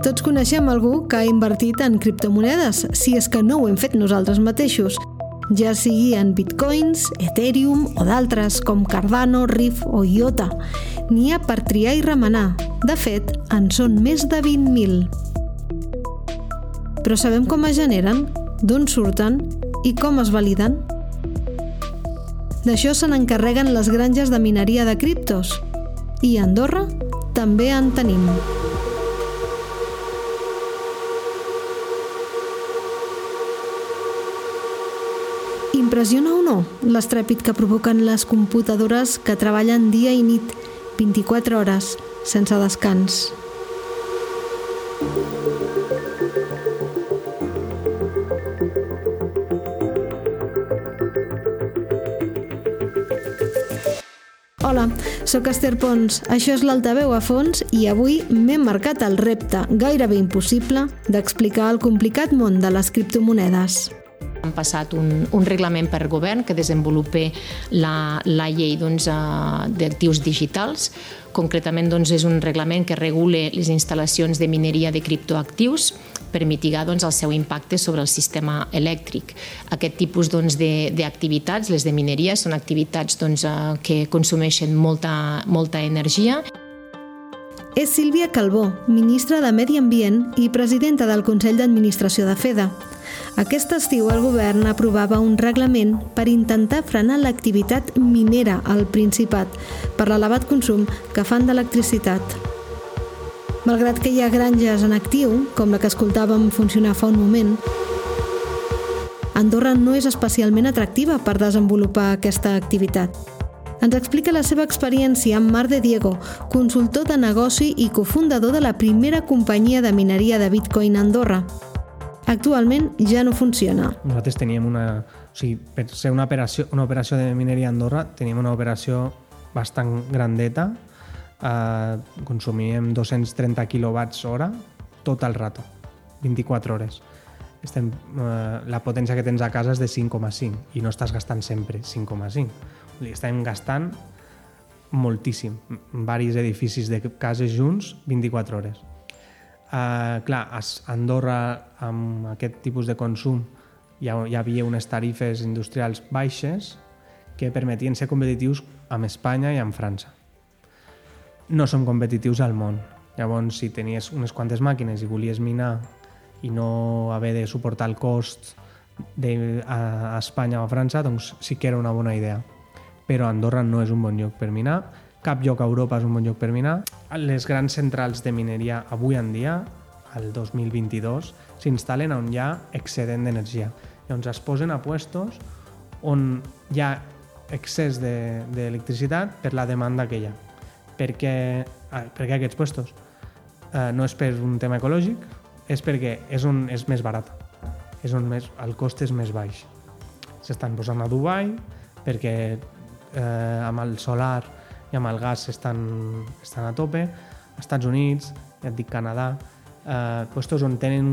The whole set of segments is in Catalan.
Tots coneixem algú que ha invertit en criptomonedes, si és que no ho hem fet nosaltres mateixos, ja sigui en bitcoins, ethereum o d'altres com Cardano, Riff o IOTA. N'hi ha per triar i remenar. De fet, en són més de 20.000. Però sabem com es generen, d'on surten i com es validen? D'això se n'encarreguen les granges de mineria de criptos. I a Andorra també en tenim. Impressiona o no l'estrèpit que provoquen les computadores que treballen dia i nit, 24 hores, sense descans? Hola, sóc Esther Pons, això és l'Altaveu a fons i avui m'he marcat el repte gairebé impossible d'explicar el complicat món de les criptomonedes. Han passat un, un reglament per govern que desenvolupa la, la llei doncs, uh, d'actius digitals. Concretament doncs, és un reglament que regula les instal·lacions de mineria de criptoactius per mitigar doncs, el seu impacte sobre el sistema elèctric. Aquest tipus doncs, d'activitats, les de mineria, són activitats doncs, uh, que consumeixen molta, molta energia és Sílvia Calbó, ministra de Medi Ambient i presidenta del Consell d'Administració de FEDA. Aquest estiu el govern aprovava un reglament per intentar frenar l'activitat minera al Principat per l'elevat consum que fan d'electricitat. Malgrat que hi ha granges en actiu, com la que escoltàvem funcionar fa un moment, Andorra no és especialment atractiva per desenvolupar aquesta activitat. Ens explica la seva experiència amb Mar de Diego, consultor de negoci i cofundador de la primera companyia de mineria de Bitcoin a Andorra. Actualment ja no funciona. Nosaltres teníem una... O sigui, per ser una operació, una operació de mineria a Andorra, teníem una operació bastant grandeta. Eh, consumíem 230 quilowatts hora tot el rato, 24 hores. Estem, eh, la potència que tens a casa és de 5,5 i no estàs gastant sempre 5,5 li estem gastant moltíssim. Varis edificis de cases junts, 24 hores. Uh, clar, a Andorra, amb aquest tipus de consum, hi, ha, hi havia unes tarifes industrials baixes que permetien ser competitius amb Espanya i amb França. No som competitius al món. Llavors, si tenies unes quantes màquines i volies minar i no haver de suportar el cost de, a, a Espanya o a França, doncs sí que era una bona idea però Andorra no és un bon lloc per minar, cap lloc a Europa és un bon lloc per minar. Les grans centrals de mineria avui en dia, al 2022, s'instal·len on hi ha excedent d'energia. Llavors es posen a puestos on hi ha excés d'electricitat de, per la demanda que hi ha. Per què, ah, per què aquests puestos? Eh, no és per un tema ecològic, és perquè és on és més barat. És on més, el cost és més baix. S'estan posant a Dubai perquè eh, amb el solar i amb el gas estan, estan a tope, Estats Units, ja et dic Canadà, eh, puestos on tenen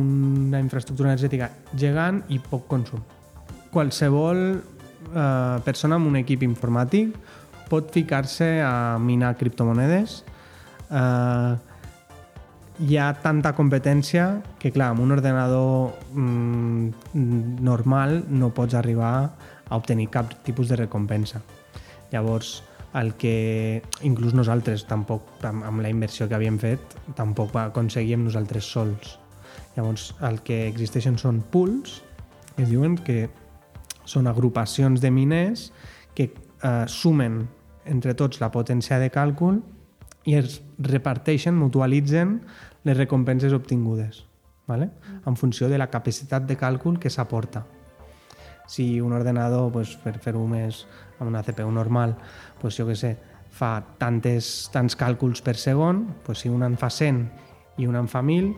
una infraestructura energètica gegant i poc consum. Qualsevol eh, persona amb un equip informàtic pot ficar-se a minar criptomonedes. Eh, hi ha tanta competència que, clar, amb un ordenador mm, normal no pots arribar a obtenir cap tipus de recompensa. Llavors, el que inclús nosaltres tampoc, amb, amb la inversió que havíem fet, tampoc va aconseguir nosaltres sols. Llavors, el que existeixen són pools, que diuen que són agrupacions de miners que eh, sumen entre tots la potència de càlcul i es reparteixen, mutualitzen les recompenses obtingudes, ¿vale? en funció de la capacitat de càlcul que s'aporta. Si un ordenador, pues, per fer-ho més amb una CPU normal, pues, jo que sé, fa tantes, tants càlculs per segon, pues, si un en fa 100 i un en fa 1.000,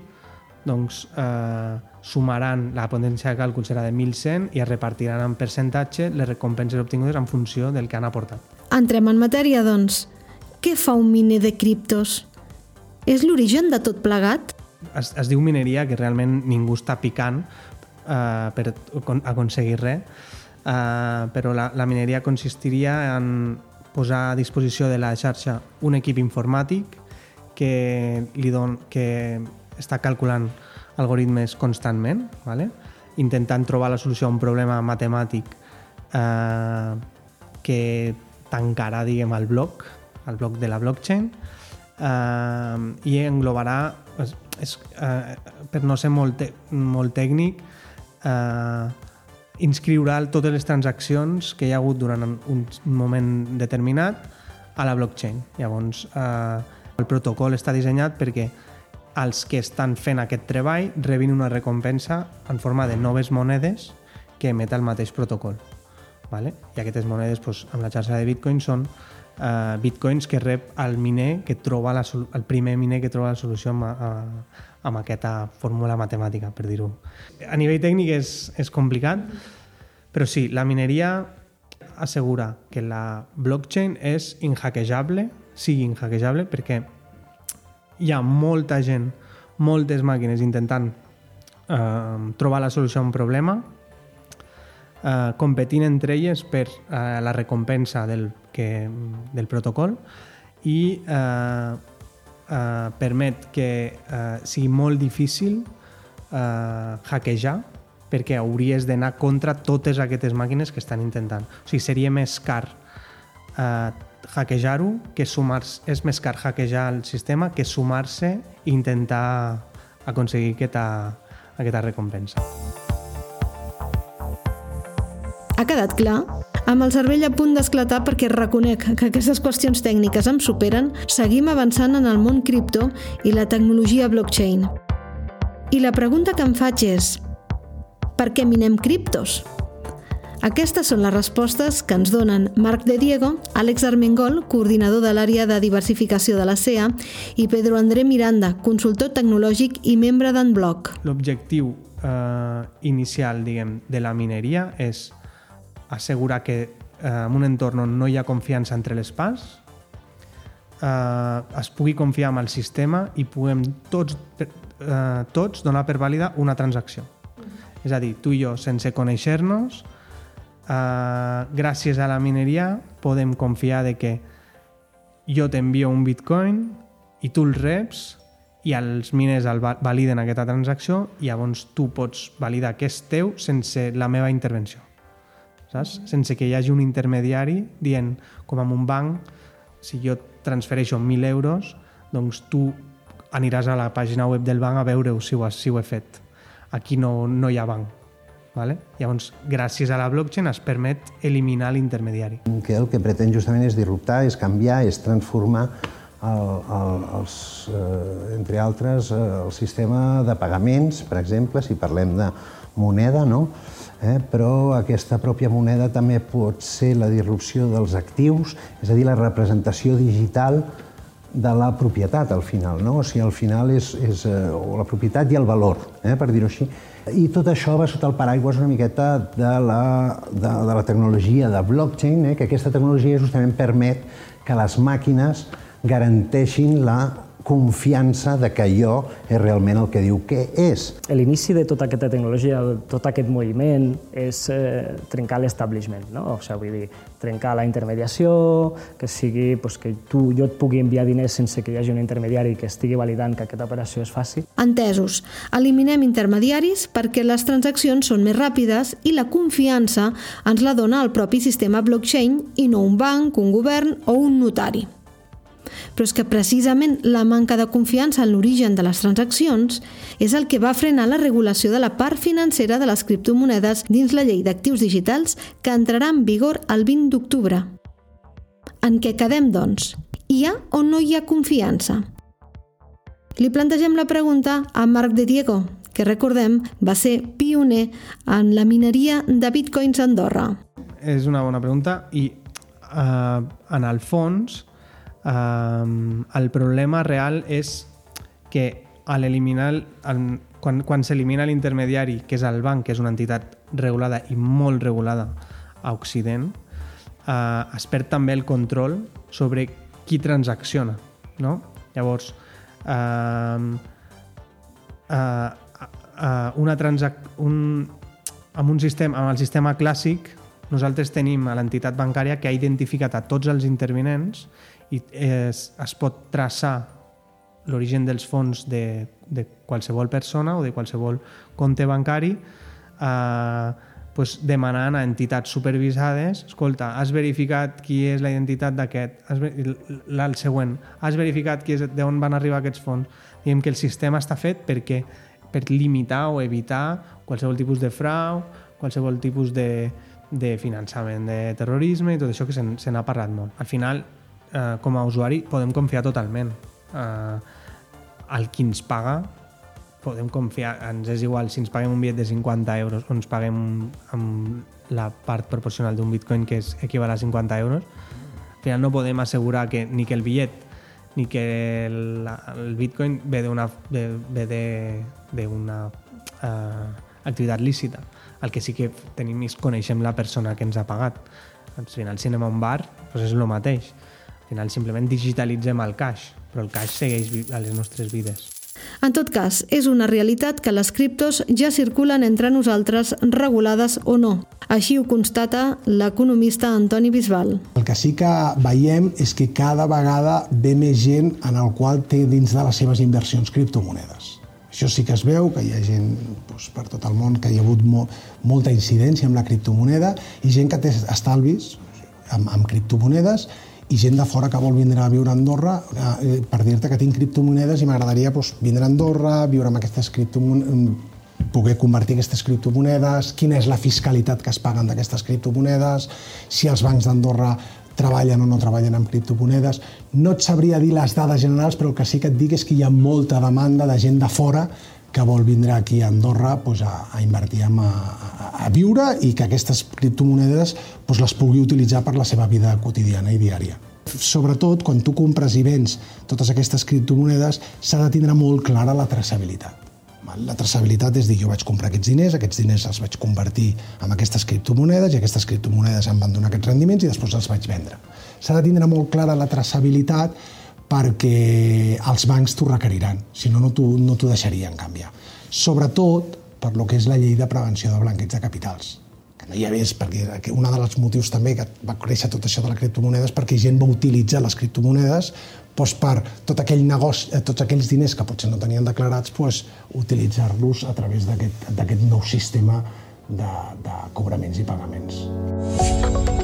doncs eh, sumaran, la potència de càlcul serà de 1.100 i es repartiran en percentatge les recompenses obtingudes en funció del que han aportat. Entrem en matèria, doncs. Què fa un miner de criptos? És l'origen de tot plegat? Es, es diu mineria, que realment ningú està picant eh, per aconseguir res, Uh, però la, la mineria consistiria en posar a disposició de la xarxa un equip informàtic que, li don, que està calculant algoritmes constantment, ¿vale? intentant trobar la solució a un problema matemàtic eh, que tancarà, diguem, el bloc, el bloc de la blockchain, eh, i englobarà, és, és, eh, per no ser molt, molt tècnic, eh, inscriurà totes les transaccions que hi ha hagut durant un moment determinat a la blockchain. Llavors, eh, el protocol està dissenyat perquè els que estan fent aquest treball rebin una recompensa en forma de noves monedes que emet el mateix protocol. Vale? I aquestes monedes doncs, amb la xarxa de Bitcoin són eh, bitcoins que rep el miner que troba la, el primer miner que troba la solució amb, a, amb aquesta fórmula matemàtica, per dir-ho. A nivell tècnic és, és complicat, però sí, la mineria assegura que la blockchain és inhackejable, sigui inhackejable, perquè hi ha molta gent, moltes màquines intentant eh, trobar la solució a un problema, eh, competint entre elles per eh, la recompensa del, que, del protocol i eh, eh, permet que eh, sigui molt difícil eh, hackejar perquè hauries d'anar contra totes aquestes màquines que estan intentant. O sigui, seria més car eh, hackejar-ho que sumar. És més car hackejar el sistema que sumar-se i intentar aconseguir aquesta, aquesta recompensa. Ha quedat clar? Amb el cervell a punt d'esclatar perquè reconec que aquestes qüestions tècniques em superen, seguim avançant en el món cripto i la tecnologia blockchain. I la pregunta que em faig és, per què minem criptos? Aquestes són les respostes que ens donen Marc de Diego, Àlex Armengol, coordinador de l'àrea de diversificació de la CEA, i Pedro André Miranda, consultor tecnològic i membre d'Enbloc. L'objectiu eh, inicial diguem, de la mineria és assegurar que eh, en un entorn on no hi ha confiança entre les parts eh, es pugui confiar en el sistema i puguem tots, eh, tots donar per vàlida una transacció. És a dir, tu i jo, sense conèixer-nos, eh, gràcies a la mineria podem confiar de que jo t'envio un bitcoin i tu el reps i els miners el validen aquesta transacció i llavors tu pots validar que és teu sense la meva intervenció. Saps? Sense que hi hagi un intermediari dient, com en un banc, si jo transfereixo 1.000 euros, doncs tu aniràs a la pàgina web del banc a veure si ho, si ho he fet. Aquí no, no hi ha banc Vale? Llavors, gràcies a la blockchain es permet eliminar l'intermediari. Que el que pretén justament és disruptar, és canviar, és transformar el, el, els, eh, entre altres, eh, el sistema de pagaments, per exemple, si parlem de moneda, no? Eh, però aquesta pròpia moneda també pot ser la disrupció dels actius, és a dir, la representació digital de la propietat, al final, no? O sigui, al final és, és eh, la propietat i el valor, eh, per dir-ho així. I tot això va sota el paraigües una miqueta de la, de, de la tecnologia de blockchain, eh, que aquesta tecnologia justament permet que les màquines garanteixin la confiança de que allò és realment el que diu que és. L'inici de tota aquesta tecnologia, tot aquest moviment, és eh, trencar l'establishment, no? O sigui, vull dir, trencar la intermediació, que sigui pues, que tu, jo et pugui enviar diners sense que hi hagi un intermediari que estigui validant que aquesta operació es faci. Entesos. Eliminem intermediaris perquè les transaccions són més ràpides i la confiança ens la dona el propi sistema blockchain i no un banc, un govern o un notari. Però és que precisament la manca de confiança en l'origen de les transaccions és el que va frenar la regulació de la part financera de les criptomonedes dins la llei d'actius digitals que entrarà en vigor el 20 d'octubre. En què quedem, doncs? Hi ha o no hi ha confiança? Li plantegem la pregunta a Marc de Diego, que recordem va ser pioner en la mineria de bitcoins a Andorra. És una bona pregunta i eh, en el fons Um, el problema real és que a l'eliminar quan, quan s'elimina l'intermediari, que és el banc, que és una entitat regulada i molt regulada a Occident, uh, es perd també el control sobre qui transacciona. No? Llavors, uh, uh, uh, una transac un, amb, un sistema, amb el sistema clàssic nosaltres tenim a l'entitat bancària que ha identificat a tots els intervinents i es, es pot traçar l'origen dels fons de, de qualsevol persona o de qualsevol compte bancari eh, pues, demanant a entitats supervisades escolta, has verificat qui és la identitat d'aquest el següent, has verificat qui és, d'on van arribar aquests fons diguem que el sistema està fet perquè per limitar o evitar qualsevol tipus de frau, qualsevol tipus de, de finançament de terrorisme i tot això que se n'ha parlat molt. Al final, eh, com a usuari, podem confiar totalment. Eh, el qui ens paga podem confiar, ens és igual si ens paguem un bitllet de 50 euros o ens paguem amb la part proporcional d'un bitcoin que és equival a 50 euros, al final no podem assegurar que ni que el bitllet ni que el, el bitcoin ve d'una ve d'una uh, activitat lícita. El que sí que tenim és coneixem la persona que ens ha pagat. Al final, si anem a un bar, doncs és el mateix. Al final, simplement digitalitzem el cash, però el cash segueix a les nostres vides. En tot cas, és una realitat que les criptos ja circulen entre nosaltres, regulades o no. Així ho constata l'economista Antoni Bisbal. El que sí que veiem és que cada vegada ve més gent en el qual té dins de les seves inversions criptomonedes. Això sí que es veu, que hi ha gent doncs, per tot el món que hi ha hagut mo molta incidència amb la criptomoneda i gent que té estalvis amb, amb criptomonedes i gent de fora que vol vindre a viure a Andorra eh, per dir-te que tinc criptomonedes i m'agradaria doncs, vindre a Andorra, viure amb aquestes criptomonedes poder convertir aquestes criptomonedes, quina és la fiscalitat que es paguen d'aquestes criptomonedes, si els bancs d'Andorra treballen o no treballen amb criptomonedes. No et sabria dir les dades generals, però el que sí que et dic és que hi ha molta demanda de gent de fora que vol vindre aquí a Andorra pues, a, a invertir, a, a, a viure i que aquestes criptomonedes pues, les pugui utilitzar per la seva vida quotidiana i diària. Sobretot, quan tu compres i vens totes aquestes criptomonedes, s'ha de tindre molt clara la traçabilitat. La traçabilitat és dir, jo vaig comprar aquests diners, aquests diners els vaig convertir en aquestes criptomonedes i aquestes criptomonedes em van donar aquests rendiments i després els vaig vendre. S'ha de tindre molt clara la traçabilitat perquè els bancs t'ho requeriran, si no, no t'ho no deixarien canviar. Sobretot per lo que és la llei de prevenció de blanqueig de capitals, que no hi ha més, perquè un dels motius també que va créixer tot això de les criptomonedes perquè gent va utilitzar les criptomonedes doncs per tot aquell negoci, eh, tots aquells diners que potser no tenien declarats, doncs, utilitzar-los a través d'aquest nou sistema de, de cobraments i pagaments.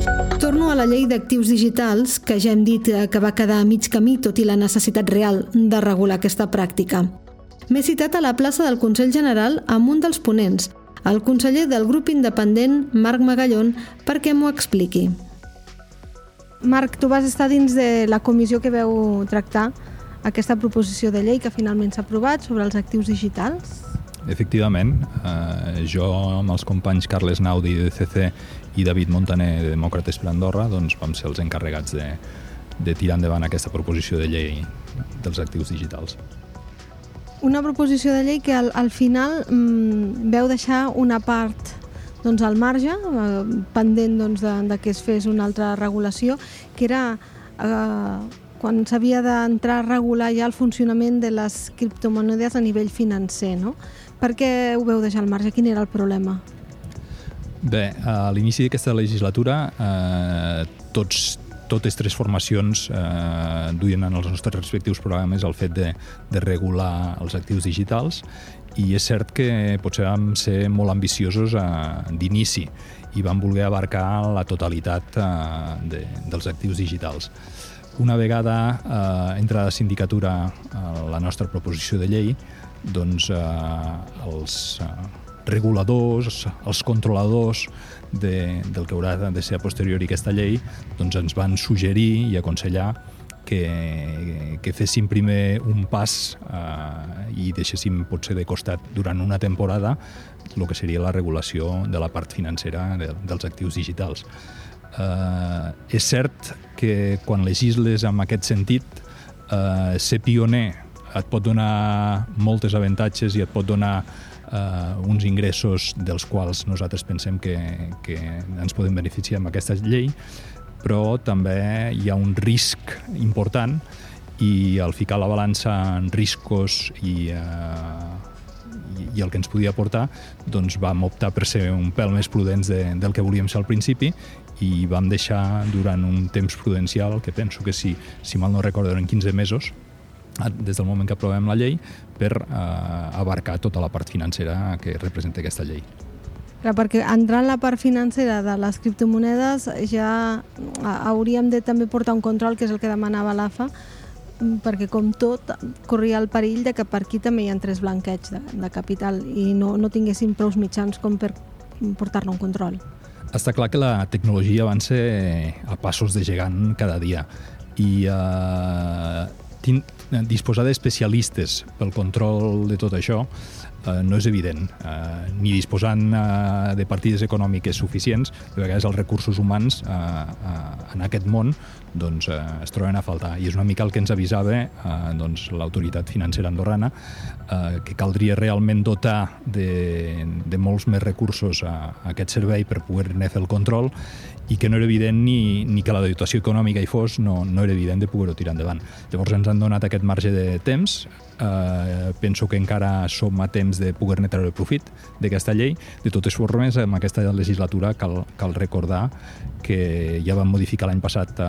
Torno a la llei d'actius digitals, que ja hem dit que va quedar a mig camí tot i la necessitat real de regular aquesta pràctica. M'he citat a la plaça del Consell General amb un dels ponents, el conseller del grup independent, Marc Magallón, perquè m'ho expliqui. Marc, tu vas estar dins de la comissió que veu tractar aquesta proposició de llei que finalment s'ha aprovat sobre els actius digitals? Efectivament, eh, jo amb els companys Carles Naudi de CC i David Montaner de Demòcrates per Andorra doncs vam ser els encarregats de, de tirar endavant aquesta proposició de llei dels actius digitals. Una proposició de llei que al, al final mmm, veu deixar una part doncs, al marge, eh, pendent doncs, de, de que es fes una altra regulació, que era eh, quan s'havia d'entrar a regular ja el funcionament de les criptomonedes a nivell financer. No? Per què ho veu deixar al marge? Quin era el problema? Bé, a l'inici d'aquesta legislatura eh, tots, totes tres formacions eh, duien en els nostres respectius programes el fet de, de regular els actius digitals i és cert que potser vam ser molt ambiciosos eh, d'inici i vam voler abarcar la totalitat eh, de, dels actius digitals. Una vegada eh, entra a la sindicatura eh, la nostra proposició de llei, doncs eh, els eh, reguladors, els controladors de, del que haurà de ser a posteriori aquesta llei, doncs ens van suggerir i aconsellar que, que féssim primer un pas eh, i deixéssim potser de costat durant una temporada el que seria la regulació de la part financera de, dels actius digitals. Eh, és cert que quan legisles en aquest sentit, eh, ser pioner et pot donar moltes avantatges i et pot donar eh, uns ingressos dels quals nosaltres pensem que, que ens podem beneficiar amb aquesta llei, però també hi ha un risc important i al ficar la balança en riscos i, eh, i el que ens podia aportar, doncs vam optar per ser un pèl més prudents de, del que volíem ser al principi i vam deixar durant un temps prudencial, que penso que si, si mal no recordo eren 15 mesos, des del moment que aprovem la llei per eh, abarcar tota la part financera que representa aquesta llei. Clar, perquè entrar en la part financera de les criptomonedes ja hauríem de també portar un control, que és el que demanava l'AFA, perquè com tot corria el perill de que per aquí també hi ha tres blanqueig de, de capital i no, no tinguéssim prous mitjans com per portar-ne un control. Està clar que la tecnologia avança a passos de gegant cada dia i eh, disposar d'especialistes pel control de tot això eh, no és evident, eh, ni disposant eh, de partides econòmiques suficients, de vegades els recursos humans eh, eh, en aquest món doncs, eh, es troben a faltar. I és una mica el que ens avisava eh, doncs, l'autoritat financera andorrana, eh, que caldria realment dotar de, de molts més recursos a, a aquest servei per poder-ne fer el control i que no era evident ni, ni que la dotació econòmica hi fos, no, no era evident de poder-ho tirar endavant. Llavors ens han donat aquest marge de temps, eh, penso que encara som a temps de poder-ne treure profit d'aquesta llei. De totes formes, en aquesta legislatura cal, cal recordar que ja vam modificar l'any passat eh,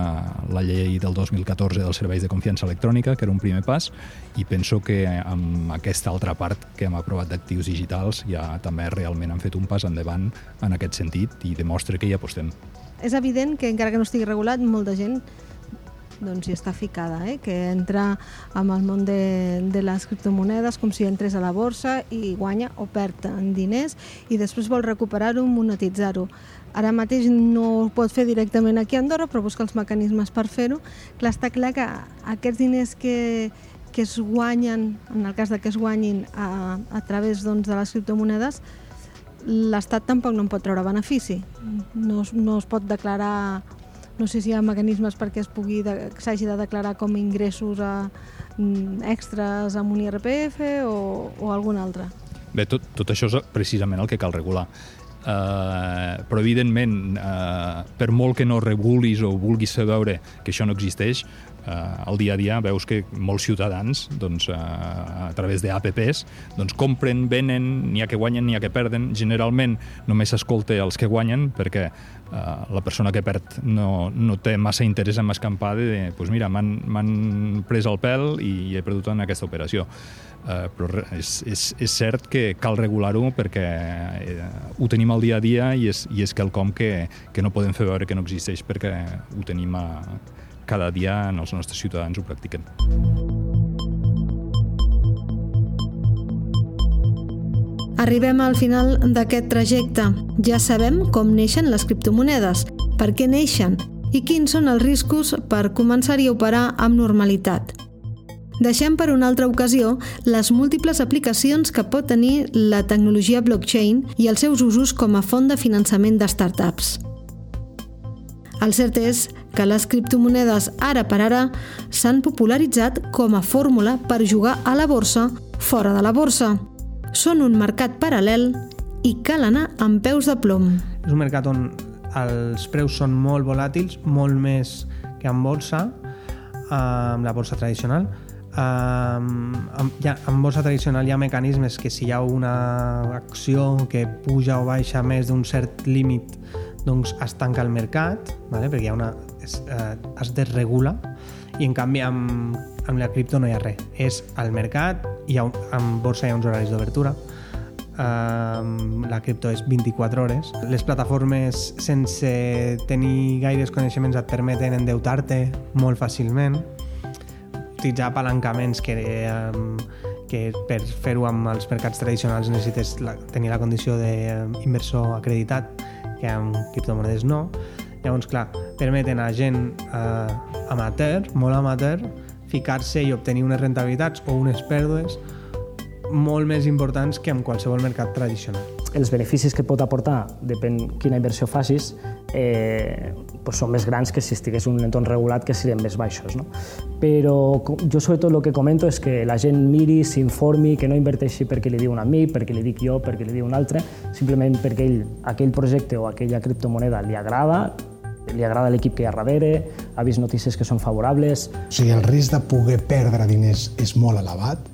la llei del 2014 dels serveis de confiança electrònica, que era un primer pas, i penso que amb aquesta altra part que hem aprovat d'actius digitals ja també realment han fet un pas endavant en aquest sentit i demostra que hi apostem és evident que encara que no estigui regulat, molta gent doncs hi està ficada, eh? que entra amb el món de, de les criptomonedes com si entrés a la borsa i guanya o perd en diners i després vol recuperar-ho, monetitzar-ho. Ara mateix no ho pot fer directament aquí a Andorra, però busca els mecanismes per fer-ho. Clar, està clar que aquests diners que, que es guanyen, en el cas de que es guanyin a, a través doncs, de les criptomonedes, l'Estat tampoc no en pot treure benefici. No, no es pot declarar, no sé si hi ha mecanismes perquè es pugui s'hagi de declarar com ingressos a, mm, extras amb un IRPF o, o algun altre. Bé, tot, tot això és precisament el que cal regular. Uh, però evidentment uh, per molt que no regulis o vulguis veure que això no existeix eh, al dia a dia veus que molts ciutadans doncs, eh, a través d'APPs doncs, compren, venen, n'hi ha que guanyen, n'hi ha que perden. Generalment només s'escolta els que guanyen perquè eh, la persona que perd no, no té massa interès en escampar de, pues mira, m'han pres el pèl i he perdut en aquesta operació. Uh, però és, és, és cert que cal regular-ho perquè uh, ho tenim al dia a dia i és, i és quelcom que, que no podem fer veure que no existeix perquè ho tenim a, cada dia els nostres ciutadans ho practiquen. Arribem al final d'aquest trajecte. Ja sabem com neixen les criptomonedes, per què neixen i quins són els riscos per començar-hi a operar amb normalitat. Deixem per una altra ocasió les múltiples aplicacions que pot tenir la tecnologia blockchain i els seus usos com a font de finançament de startups. El cert és que les criptomonedes ara per ara s'han popularitzat com a fórmula per jugar a la borsa fora de la borsa. Són un mercat paral·lel i cal anar amb peus de plom. És un mercat on els preus són molt volàtils, molt més que en borsa, amb la borsa tradicional. Um, ja, en borsa tradicional hi ha mecanismes que si hi ha una acció que puja o baixa més d'un cert límit doncs es tanca el mercat, vale? perquè hi ha una, es, eh, es desregula, i en canvi amb, amb la cripto no hi ha res. És al mercat, hi ha, en borsa hi ha uns horaris d'obertura, um, la cripto és 24 hores. Les plataformes sense tenir gaires coneixements et permeten endeutar-te molt fàcilment, utilitzar apalancaments que, um, que per fer-ho amb els mercats tradicionals necessites la, tenir la condició d'inversor acreditat que amb criptomonedes no. Llavors, clar, permeten a gent eh, amateur, molt amateur, ficar-se i obtenir unes rentabilitats o unes pèrdues molt més importants que en qualsevol mercat tradicional. Els beneficis que pot aportar, depèn quina inversió facis, eh, pues són més grans que si estigués en un entorn regulat que serien més baixos. No? Però jo sobretot el que comento és que la gent miri, s'informi, que no inverteixi perquè li diu un amic, perquè li dic jo, perquè li diu un altre, simplement perquè ell, aquell projecte o aquella criptomoneda li agrada, li agrada l'equip que hi ha darrere, ha vist notícies que són favorables... O sigui, el risc de poder perdre diners és molt elevat,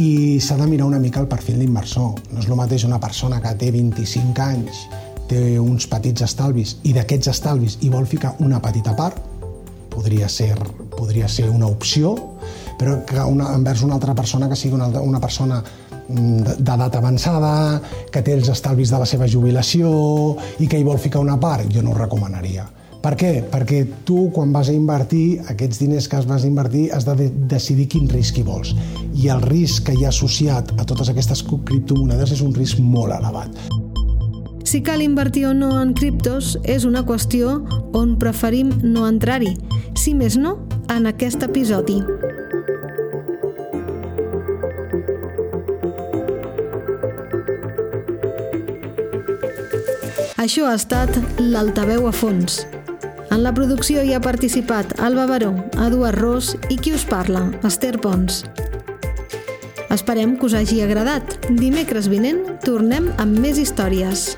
i s'ha de mirar una mica el perfil d'inversor. No és el mateix una persona que té 25 anys, té uns petits estalvis i d'aquests estalvis hi vol ficar una petita part, podria ser, podria ser una opció, però que una, envers una altra persona que sigui una, una persona mm, d'edat avançada, que té els estalvis de la seva jubilació i que hi vol ficar una part, jo no ho recomanaria. Per què? Perquè tu, quan vas a invertir, aquests diners que vas a invertir, has de decidir quin risc hi vols. I el risc que hi ha associat a totes aquestes criptomonedes és un risc molt elevat. Si cal invertir o no en criptos és una qüestió on preferim no entrar-hi, si més no, en aquest episodi. Això ha estat l'Altaveu a fons. En la producció hi ha participat Alba Baró, Eduard Ros i qui us parla, Esther Pons. Esperem que us hagi agradat. Dimecres vinent tornem amb més històries.